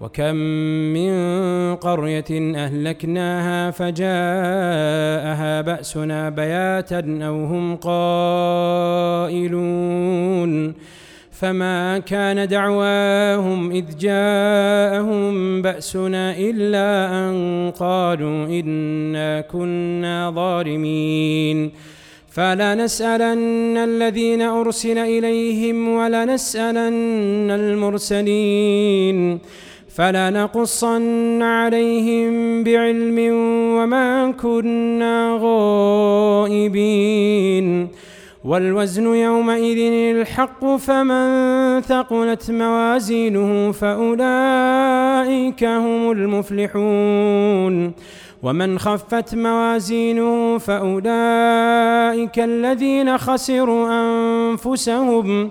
وكم من قرية أهلكناها فجاءها بأسنا بياتا أو هم قائلون فما كان دعواهم إذ جاءهم بأسنا إلا أن قالوا إنا كنا ظالمين فلنسألن الذين أرسل إليهم ولنسألن المرسلين فلنقصن عليهم بعلم وما كنا غائبين. والوزن يومئذ الحق فمن ثقلت موازينه فأولئك هم المفلحون. ومن خفت موازينه فأولئك الذين خسروا أنفسهم.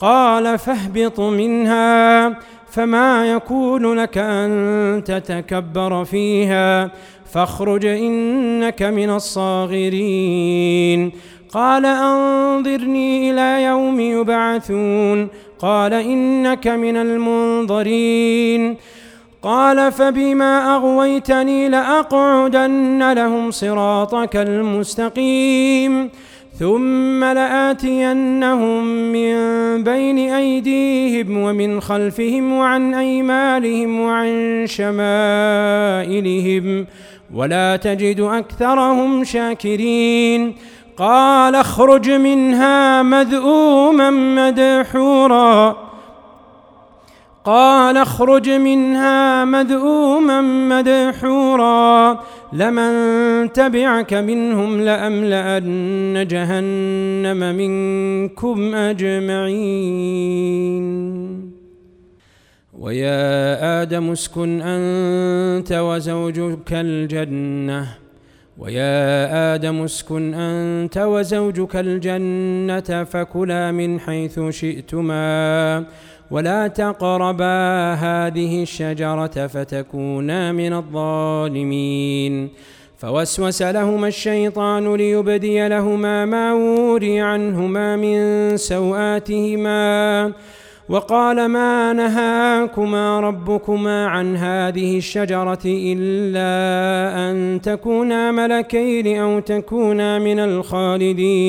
قال فاهبط منها فما يكون لك أن تتكبر فيها فاخرج إنك من الصاغرين قال أنظرني إلى يوم يبعثون قال إنك من المنظرين قال فبما أغويتني لأقعدن لهم صراطك المستقيم ثم لآتينهم من بين أيديهم ومن خلفهم وعن أيمانهم وعن شمائلهم ولا تجد أكثرهم شاكرين. قال اخرج منها مذءوما مدحورا. قال اخرج منها مذءوما مدحورا لمن تبعك منهم لأملأن جهنم منكم أجمعين. ويا آدم اسكن أنت وزوجك الجنة. ويا آدم اسكن أنت وزوجك الجنة فكلا من حيث شئتما. ولا تقربا هذه الشجرة فتكونا من الظالمين. فوسوس لهما الشيطان ليبدي لهما ما وري عنهما من سوآتهما. وقال ما نهاكما ربكما عن هذه الشجرة إلا أن تكونا ملكين أو تكونا من الخالدين.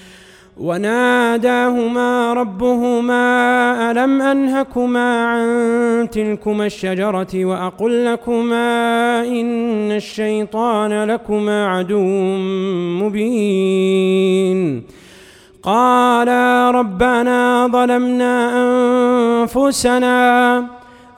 وناداهما ربهما ألم أنهكما عن تلكما الشجرة وأقل لكما إن الشيطان لكما عدو مبين قالا ربنا ظلمنا أنفسنا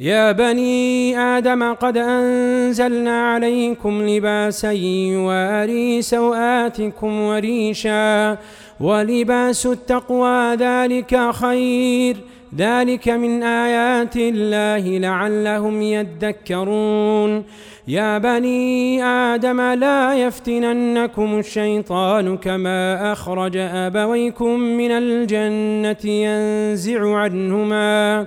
يا بني آدم قد أنزلنا عليكم لباسا يواري سوآتكم وريشا ولباس التقوى ذلك خير. ذلك من آيات الله لعلهم يذكرون. يا بني آدم لا يفتننكم الشيطان كما أخرج أبويكم من الجنة ينزع عنهما.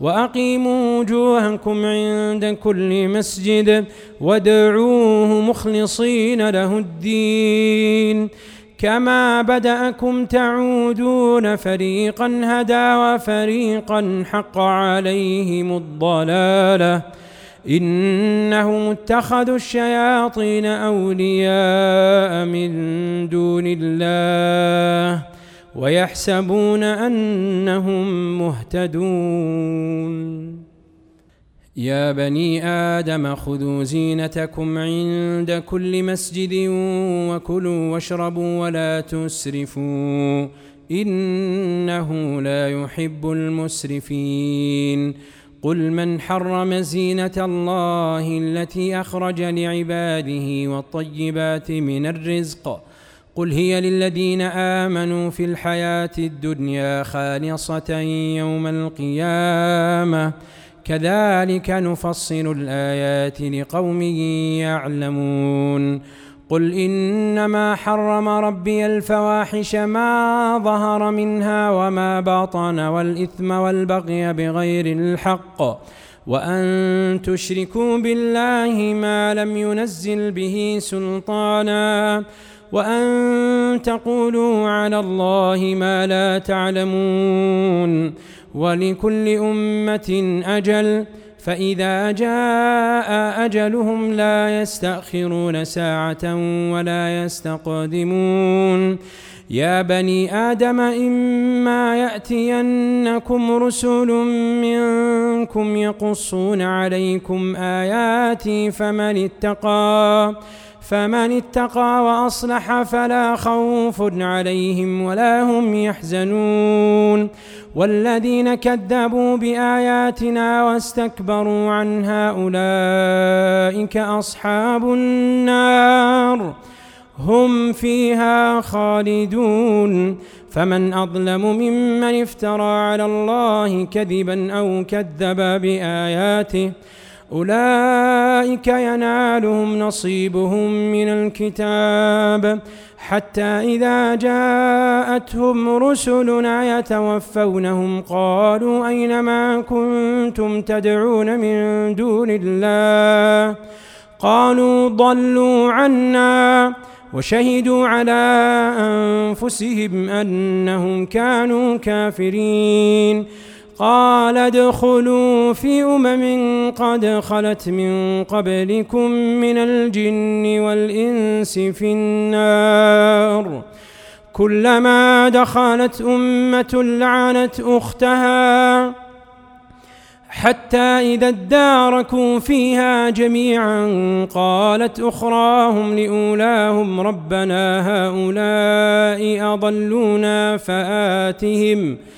وأقيموا وجوهكم عند كل مسجد وادعوه مخلصين له الدين. كما بدأكم تعودون فريقا هدى وفريقا حق عليهم الضلالة. إنهم اتخذوا الشياطين أولياء من دون الله. ويحسبون أنهم مهتدون. يا بني آدم خذوا زينتكم عند كل مسجد وكلوا واشربوا ولا تسرفوا إنه لا يحب المسرفين. قل من حرم زينة الله التي أخرج لعباده والطيبات من الرزق قل هي للذين آمنوا في الحياة الدنيا خالصة يوم القيامة كذلك نفصل الآيات لقوم يعلمون قل إنما حرم ربي الفواحش ما ظهر منها وما بطن والإثم والبغي بغير الحق وأن تشركوا بالله ما لم ينزل به سلطانا وأن تقولوا على الله ما لا تعلمون ولكل أمة أجل فإذا جاء أجلهم لا يستأخرون ساعة ولا يستقدمون. يا بني آدم إما يأتينكم رسل منكم يقصون عليكم آياتي فمن اتقى فمن اتقى وأصلح فلا خوف عليهم ولا هم يحزنون. والذين كذبوا بآياتنا واستكبروا عنها أولئك أصحاب النار. هم فيها خالدون. فمن أظلم ممن افترى على الله كذبا أو كذب بآياته أولئك ينالهم نصيبهم من الكتاب حتى إذا جاءتهم رسلنا يتوفونهم قالوا أين ما كنتم تدعون من دون الله؟ قالوا ضلوا عنا وشهدوا على أنفسهم أنهم كانوا كافرين. قال ادخلوا في أمم قد خلت من قبلكم من الجن والإنس في النار. كلما دخلت أمة لعنت أختها حتى إذا اداركوا فيها جميعا قالت أخراهم لأولاهم ربنا هؤلاء أضلونا فآتهم ۖ.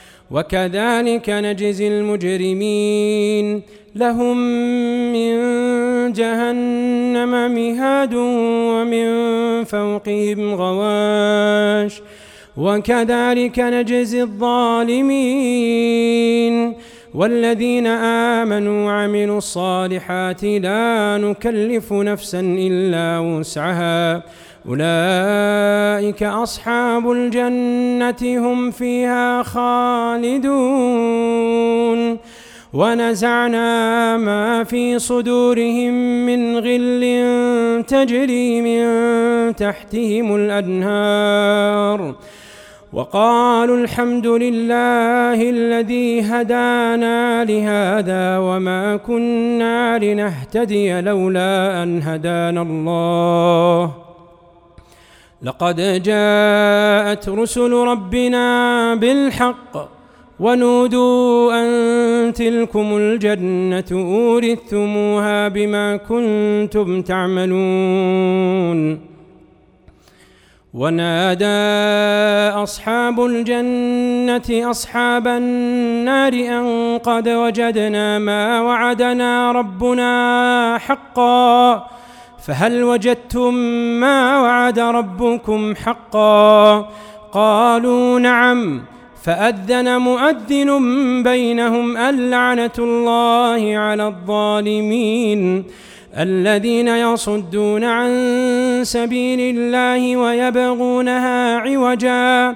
وكذلك نجزي المجرمين. لهم من جهنم مهاد ومن فوقهم غواش. وكذلك نجزي الظالمين. والذين آمنوا وعملوا الصالحات لا نكلف نفسا إلا وسعها. أولئك أصحاب الجنة هم فيها خالدون. ونزعنا ما في صدورهم من غل تجري من تحتهم الأنهار. وقالوا الحمد لله الذي هدانا لهذا وما كنا لنهتدي لولا أن هدانا الله. لقد جاءت رسل ربنا بالحق ونودوا أن تلكم الجنة أورثتموها بما كنتم تعملون. ونادى أصحاب الجنة أصحاب النار أن قد وجدنا ما وعدنا ربنا حقا فهل وجدتم ما وعد ربكم حقا؟ قالوا نعم فأذن مؤذن بينهم اللعنة الله على الظالمين الذين يصدون عن سبيل الله ويبغونها عوجا.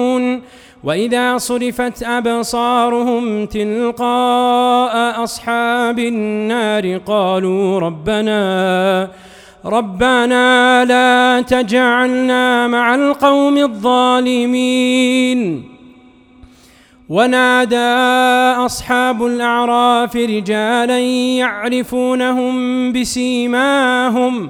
وإذا صرفت أبصارهم تلقاء أصحاب النار قالوا ربنا ربنا لا تجعلنا مع القوم الظالمين. ونادى أصحاب الأعراف رجالا يعرفونهم بسيماهم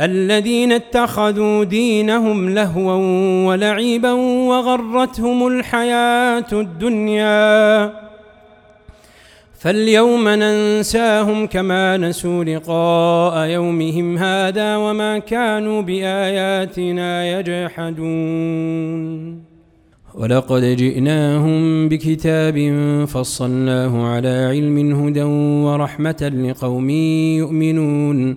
الذين اتخذوا دينهم لهوا ولعبا وغرتهم الحياة الدنيا. فاليوم ننساهم كما نسوا لقاء يومهم هذا وما كانوا بآياتنا يجحدون. ولقد جئناهم بكتاب فصلناه على علم هدى ورحمة لقوم يؤمنون.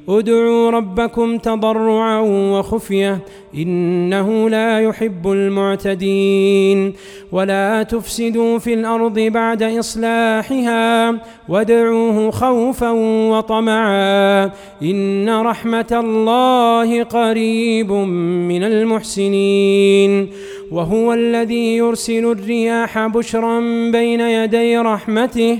ادعوا ربكم تضرعا وخفية إنه لا يحب المعتدين. ولا تفسدوا في الأرض بعد إصلاحها وادعوه خوفا وطمعا. إن رحمة الله قريب من المحسنين. وهو الذي يرسل الرياح بشرا بين يدي رحمته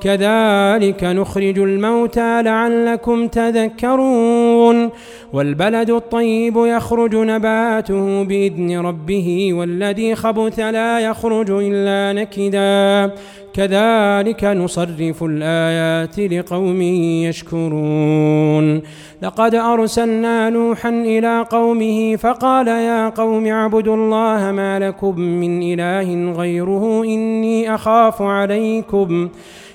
كذلك نخرج الموتى لعلكم تذكرون. والبلد الطيب يخرج نباته بإذن ربه والذي خبث لا يخرج إلا نكدا. كذلك نصرف الآيات لقوم يشكرون. لقد أرسلنا نوحا إلى قومه فقال يا قوم اعبدوا الله ما لكم من إله غيره إني أخاف عليكم.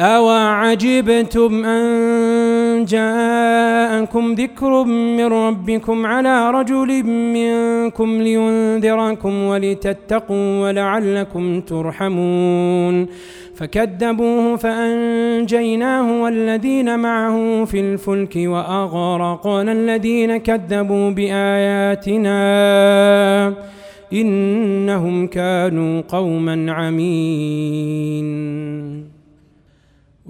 أوعجبتم أن جاءكم ذكر من ربكم على رجل منكم لينذركم ولتتقوا ولعلكم ترحمون فكذبوه فأنجيناه والذين معه في الفلك وأغرقنا الذين كذبوا بآياتنا إنهم كانوا قوما عمين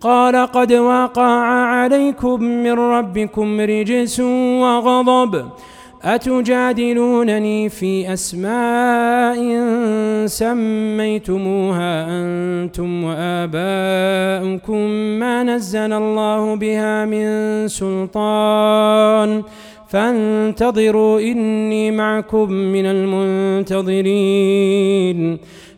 قال قد وقع عليكم من ربكم رجس وغضب أتجادلونني في أسماء سميتموها أنتم وآباؤكم ما نزل الله بها من سلطان فانتظروا إني معكم من المنتظرين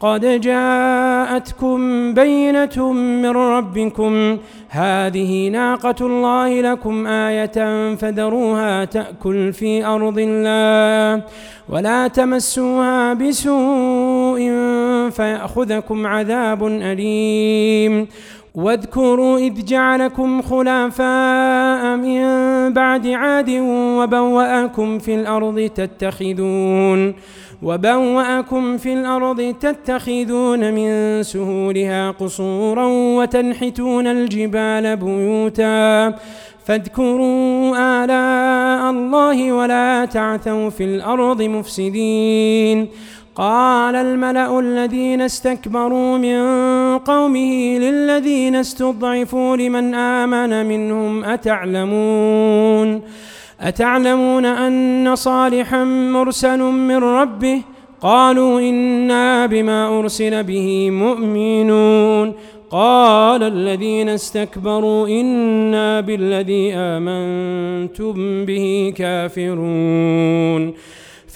قد جاءتكم بينة من ربكم. هذه ناقة الله لكم آية فذروها تأكل في أرض الله ولا تمسوها بسوء فيأخذكم عذاب أليم. واذكروا إذ جعلكم خلفاء من بعد عاد وبوأكم في الأرض تتخذون وبوأكم في الأرض تتخذون من سهولها قصورا وتنحتون الجبال بيوتا فاذكروا آلاء الله ولا تعثوا في الأرض مفسدين. قال الملأ الذين استكبروا من قومه للذين استضعفوا لمن آمن منهم أتعلمون؟ أتعلمون أن صالحا مرسل من ربه؟ قالوا إنا بما أرسل به مؤمنون. قال الذين استكبروا إنا بالذي آمنتم به كافرون.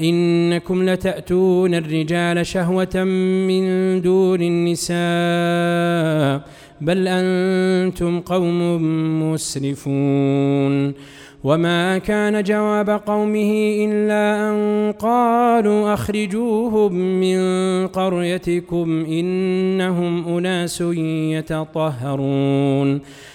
إنكم لتأتون الرجال شهوة من دون النساء بل أنتم قوم مسرفون. وما كان جواب قومه إلا أن قالوا أخرجوهم من قريتكم إنهم أناس يتطهرون.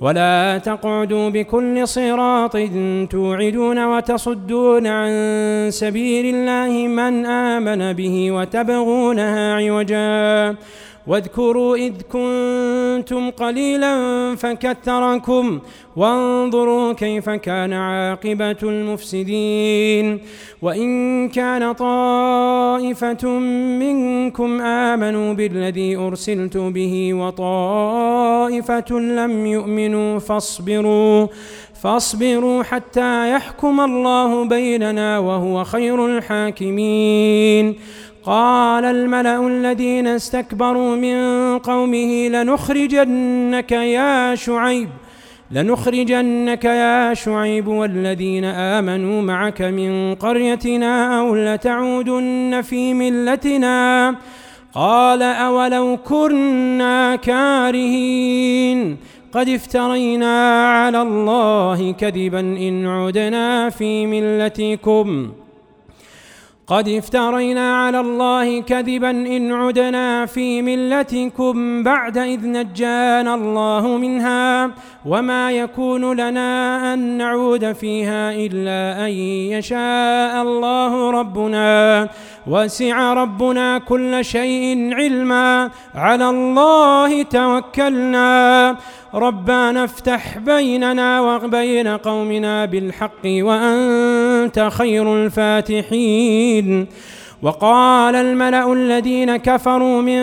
ولا تقعدوا بكل صراط توعدون وتصدون عن سبيل الله من آمن به وتبغونها عوجا. واذكروا إذ كنتم قليلا فكثركم وانظروا كيف كان عاقبة المفسدين. وإن كان طائفة منكم آمنوا بالذي أرسلت به وطائفة لم يؤمنوا فاصبروا فاصبروا حتى يحكم الله بيننا وهو خير الحاكمين. قال الملأ الذين استكبروا من قومه لنخرجنك يا شعيب لنخرجنك يا شعيب والذين آمنوا معك من قريتنا أو لتعودن في ملتنا. قال أولو كنا كارهين قد افترينا على الله كذبا إن عدنا في ملتكم. قد افترينا على الله كذبا إن عدنا في ملتكم بعد إذ نجانا الله منها وما يكون لنا أن نعود فيها إلا أن يشاء الله ربنا وسع ربنا كل شيء علما على الله توكلنا ربنا افتح بيننا وبين قومنا بالحق وأنت خير الفاتحين وقال الملا الذين كفروا من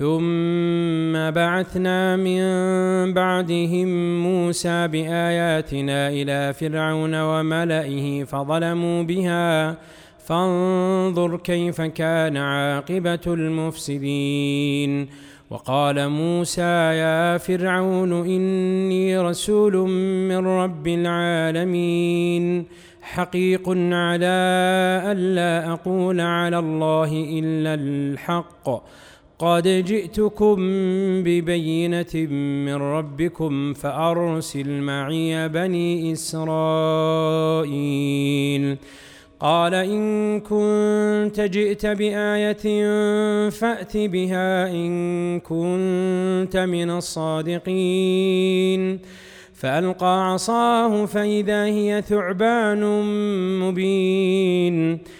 ثم بعثنا من بعدهم موسى بآياتنا إلى فرعون وملئه فظلموا بها. فانظر كيف كان عاقبة المفسدين. وقال موسى يا فرعون إني رسول من رب العالمين. حقيق على الا أقول على الله إلا الحق. قد جئتكم ببينه من ربكم فارسل معي بني اسرائيل قال ان كنت جئت بايه فات بها ان كنت من الصادقين فالقى عصاه فاذا هي ثعبان مبين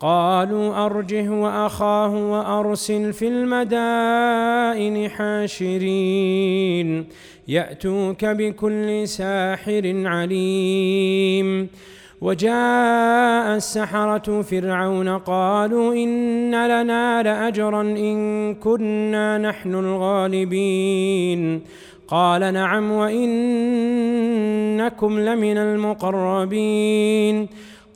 قالوا أرجه وأخاه وأرسل في المدائن حاشرين يأتوك بكل ساحر عليم وجاء السحرة فرعون قالوا إن لنا لأجرا إن كنا نحن الغالبين قال نعم وإنكم لمن المقربين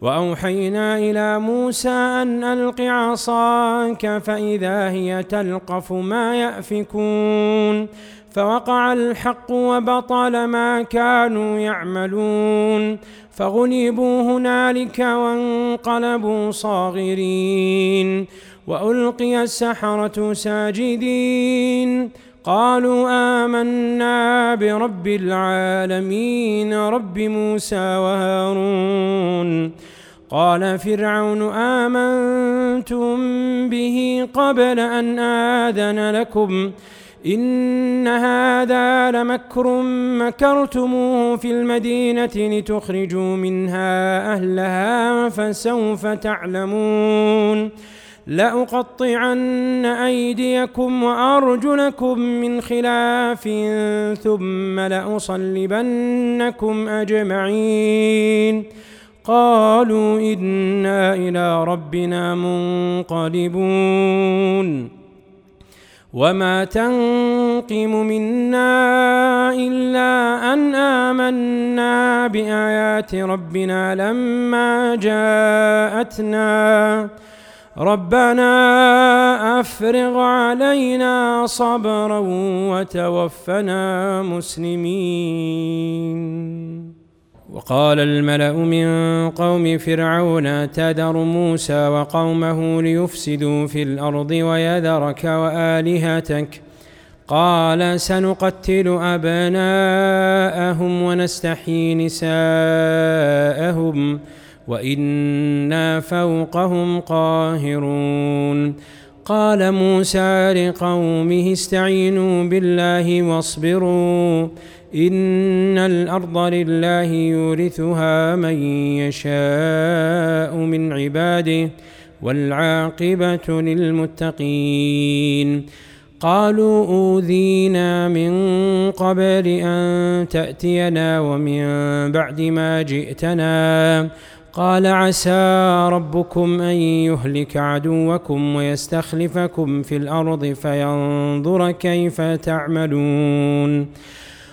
وأوحينا إلى موسى أن ألق عصاك فإذا هي تلقف ما يأفكون فوقع الحق وبطل ما كانوا يعملون فغلبوا هنالك وانقلبوا صاغرين وألقي السحرة ساجدين قالوا آمنا برب العالمين رب موسى وهارون قال فرعون آمنتم به قبل أن آذن لكم إن هذا لمكر مكرتموه في المدينة لتخرجوا منها أهلها فسوف تعلمون لأقطعن أيديكم وأرجلكم من خلاف ثم لأصلبنكم أجمعين قالوا إنا إلى ربنا منقلبون. وما تنقم منا إلا أن آمنا بآيات ربنا لما جاءتنا. ربنا أفرغ علينا صبرا وتوفنا مسلمين. وقال الملأ من قوم فرعون تذر موسى وقومه ليفسدوا في الأرض ويذرك وآلهتك؟ قال سنقتل أبناءهم ونستحيي نساءهم وإنا فوقهم قاهرون. قال موسى لقومه استعينوا بالله واصبروا. إن الأرض لله يورثها من يشاء من عباده والعاقبة للمتقين. قالوا أوذينا من قبل أن تأتينا ومن بعد ما جئتنا. قال عسى ربكم أن يهلك عدوكم ويستخلفكم في الأرض فينظر كيف تعملون.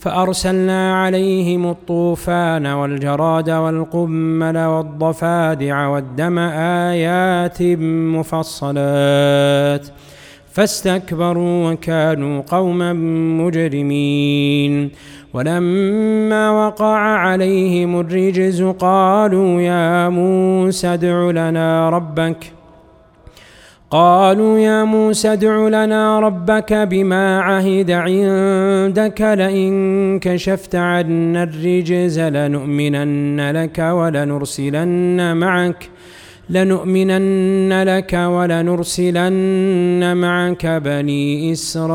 فأرسلنا عليهم الطوفان والجراد والقمل والضفادع والدم آيات مفصلات فاستكبروا وكانوا قوما مجرمين ولما وقع عليهم الرجز قالوا يا موسى ادع لنا ربك قالوا يا موسى ادع لنا ربك بما عهد عندك لئن كشفت عنا الرجز لنؤمنن لك ولنرسلن معك لنؤمنن لك ولنرسلن معك بني إسرائيل.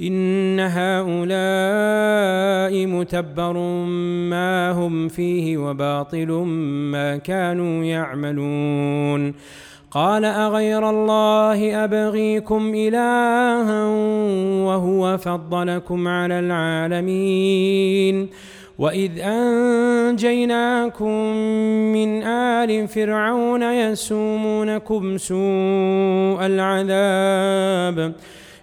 إن هؤلاء متبر ما هم فيه وباطل ما كانوا يعملون. قال أغير الله أبغيكم إلها وهو فضلكم على العالمين. وإذ أنجيناكم من آل فرعون يسومونكم سوء العذاب.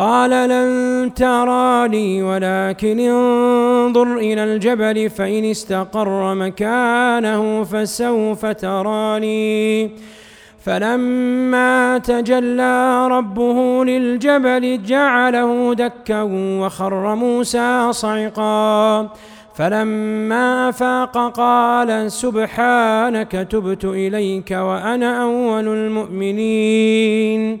قال لن تراني ولكن انظر إلى الجبل فإن استقر مكانه فسوف تراني. فلما تجلى ربه للجبل جعله دكا وخر موسى صعقا. فلما افاق قال سبحانك تبت إليك وأنا أول المؤمنين.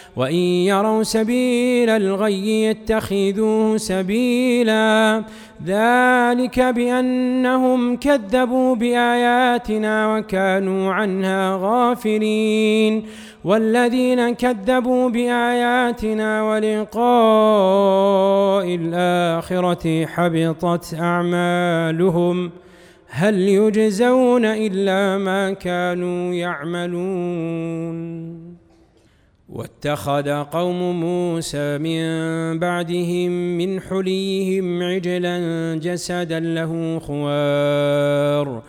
وإن يروا سبيل الغي يتخذوه سبيلا. ذلك بأنهم كذبوا بآياتنا وكانوا عنها غافلين. والذين كذبوا بآياتنا ولقاء الآخرة حبطت أعمالهم. هل يجزون إلا ما كانوا يعملون؟ واتخذ قوم موسى من بعدهم من حليهم عجلا جسدا له خوار.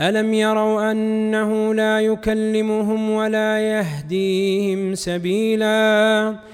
ألم يروا أنه لا يكلمهم ولا يهديهم سبيلا؟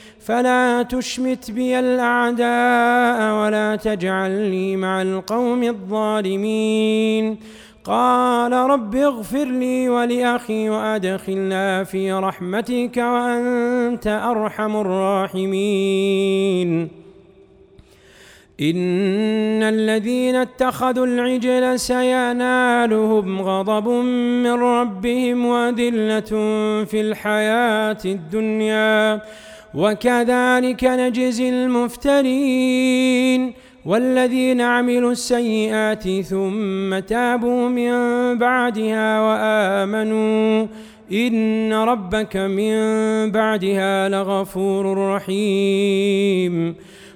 فلا تشمت بي الأعداء ولا تجعلني مع القوم الظالمين. قال رب اغفر لي ولأخي وأدخلنا في رحمتك وأنت أرحم الراحمين. إن الذين اتخذوا العجل سينالهم غضب من ربهم وذلة في الحياة الدنيا. وكذلك نجزي المفترين والذين عملوا السيئات ثم تابوا من بعدها وآمنوا. إن ربك من بعدها لغفور رحيم.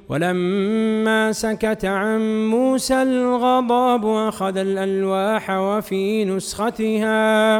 ولما سكت عن موسى الغضب أخذ الألواح وفي نسختها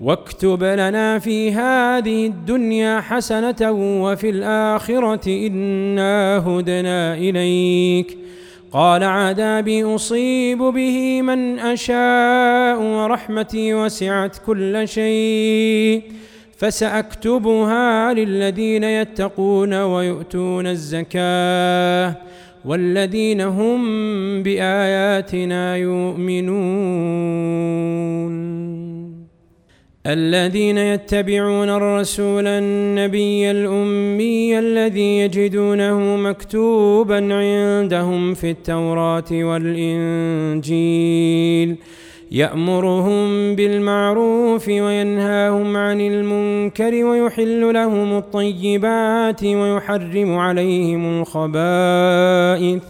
واكتب لنا في هذه الدنيا حسنة وفي الآخرة إنا هدنا إليك. قال عذابي أصيب به من أشاء ورحمتي وسعت كل شيء. فسأكتبها للذين يتقون ويؤتون الزكاة والذين هم بآياتنا يؤمنون. الذين يتبعون الرسول النبي الأمي الذي يجدونه مكتوبا عندهم في التوراة والإنجيل يأمرهم بالمعروف وينهاهم عن المنكر ويحل لهم الطيبات ويحرم عليهم الخبائث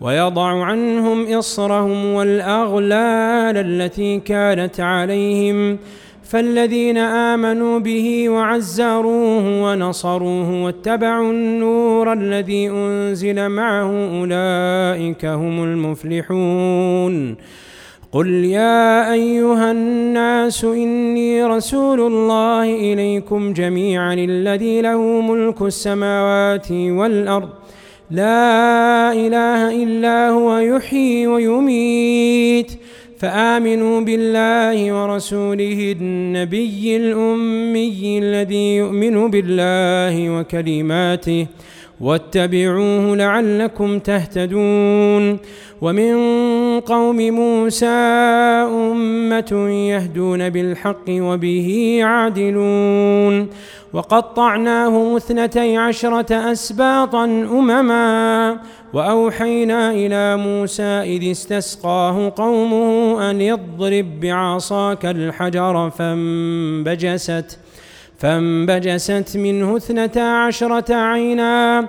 ويضع عنهم إصرهم والأغلال التي كانت عليهم فالذين آمنوا به وعزروه ونصروه واتبعوا النور الذي أنزل معه أولئك هم المفلحون. قل يا أيها الناس إني رسول الله إليكم جميعا الذي له ملك السماوات والأرض. لا إله إلا هو يحيي ويميت. فآمنوا بالله ورسوله النبي الأمي الذي يؤمن بالله وكلماته واتبعوه لعلكم تهتدون. ومن قوم موسى أمة يهدون بالحق وبه يعدلون. وقطعناهم اثنتي عشرة أسباطا أمما. وأوحينا إلى موسى إذ استسقاه قومه أن يضرب بعصاك الحجر فانبجست فانبجست منه اثنتا عشرة عينا.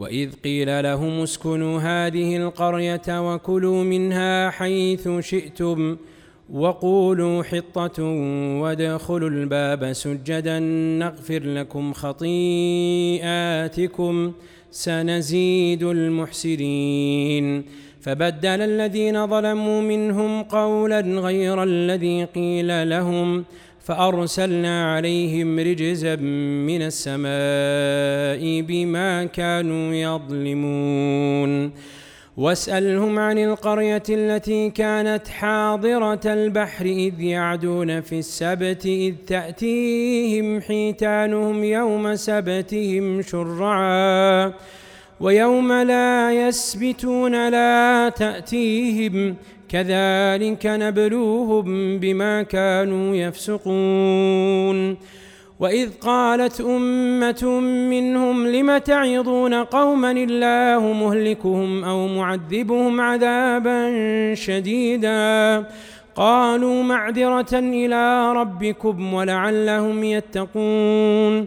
وإذ قيل لهم اسكنوا هذه القرية وكلوا منها حيث شئتم وقولوا حطة وادخلوا الباب سجدا نغفر لكم خطيئاتكم سنزيد المحسنين. فبدل الذين ظلموا منهم قولا غير الذي قيل لهم فأرسلنا عليهم رجزا من السماء بما كانوا يظلمون. واسألهم عن القرية التي كانت حاضرة البحر إذ يعدون في السبت إذ تأتيهم حيتانهم يوم سبتهم شرعا. ويوم لا يسبتون لا تأتيهم كذلك نبلوهم بما كانوا يفسقون. وإذ قالت أمة منهم لم تعظون قوما الله مهلكهم أو معذبهم عذابا شديدا؟ قالوا معذرة إلى ربكم ولعلهم يتقون.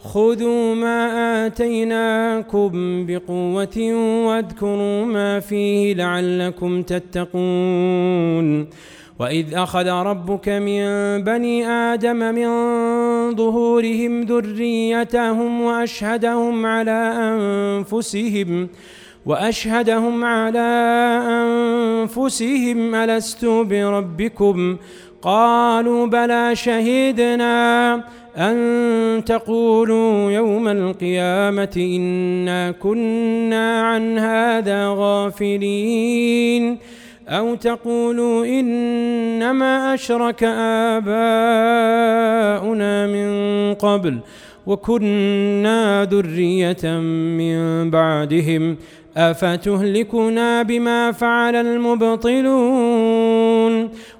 خذوا ما آتيناكم بقوة واذكروا ما فيه لعلكم تتقون. وإذ أخذ ربك من بني آدم من ظهورهم ذريتهم وأشهدهم على أنفسهم وأشهدهم على أنفسهم ألست بربكم؟ قالوا بلى شهدنا. أن تقولوا يوم القيامة إنا كنا عن هذا غافلين أو تقولوا إنما أشرك آباؤنا من قبل وكنا ذرية من بعدهم أفتهلكنا بما فعل المبطلون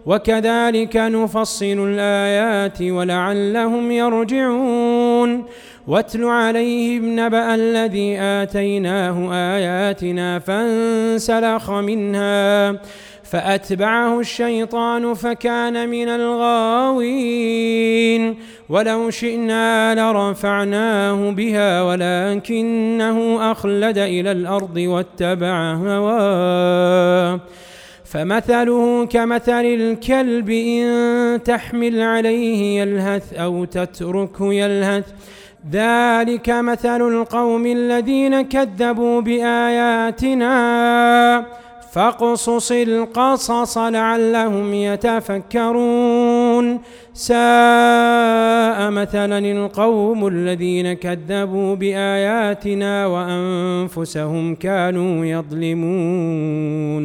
وكذلك نفصل الآيات ولعلهم يرجعون. واتل عليهم نبأ الذي آتيناه آياتنا فانسلخ منها فأتبعه الشيطان فكان من الغاوين. ولو شئنا لرفعناه بها ولكنه أخلد إلى الأرض واتبع هواه. فمثله كمثل الكلب إن تحمل عليه يلهث أو تتركه يلهث. ذلك مثل القوم الذين كذبوا بآياتنا. فاقصص القصص لعلهم يتفكرون. ساء مثلا القوم الذين كذبوا بآياتنا وأنفسهم كانوا يظلمون.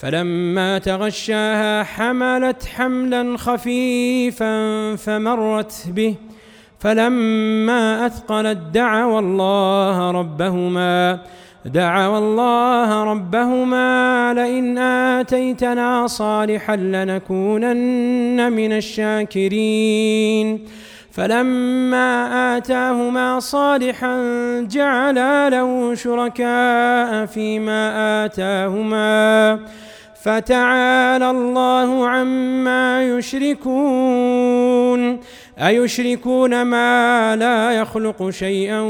فلما تغشاها حملت حملا خفيفا فمرت به. فلما أثقلت دعوا الله ربهما دعوا الله ربهما لئن آتيتنا صالحا لنكونن من الشاكرين. فلما آتاهما صالحا جعلا له شركاء فيما آتاهما. فتعالى الله عما يشركون. أيشركون ما لا يخلق شيئا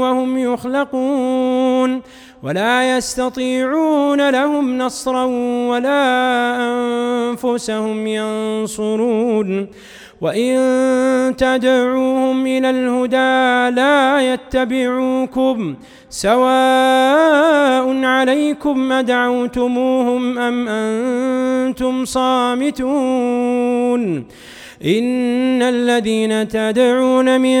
وهم يخلقون. ولا يستطيعون لهم نصرا ولا أنفسهم ينصرون. وإن تدعوهم إلى الهدى لا يتبعوكم سواء عليكم أدعوتموهم أم أنتم صامتون. إن الذين تدعون من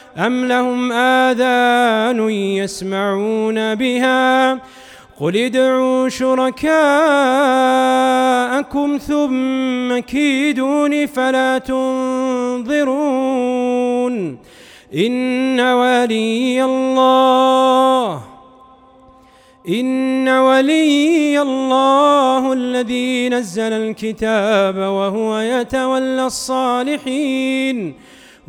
أم لهم آذان يسمعون بها؟ قل ادعوا شركاءكم ثم كيدون فلا تنظرون. إن ولي الله إن ولي الله الذي نزل الكتاب وهو يتولى الصالحين.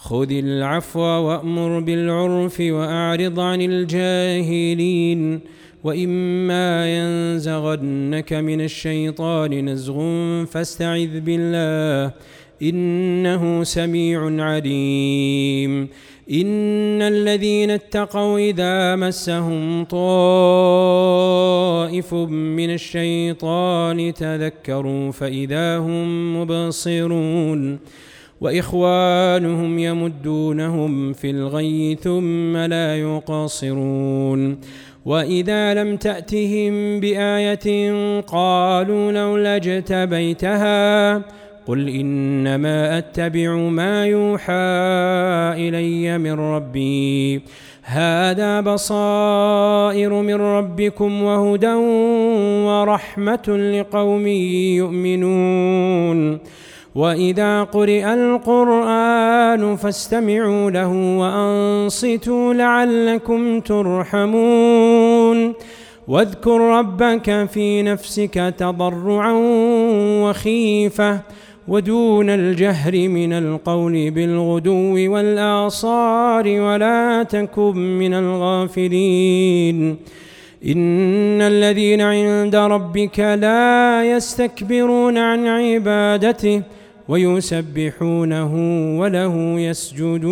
خذ العفو وأمر بالعرف وأعرض عن الجاهلين وإما ينزغنك من الشيطان نزغ فاستعذ بالله إنه سميع عليم إن الذين اتقوا إذا مسهم طائف من الشيطان تذكروا فإذا هم مبصرون وإخوانهم يمدونهم في الغي ثم لا يقصرون وإذا لم تأتهم بآية قالوا لولا اجتبيتها قل إنما أتبع ما يوحى إلي من ربي. هذا بصائر من ربكم وهدى ورحمة لقوم يؤمنون. وإذا قرئ القرآن فاستمعوا له وأنصتوا لعلكم ترحمون. واذكر ربك في نفسك تضرعا وخيفة ودون الجهر من القول بالغدو والاصار ولا تكن من الغافلين. إن الذين عند ربك لا يستكبرون عن عبادته ويسبحونه وله يسجدون.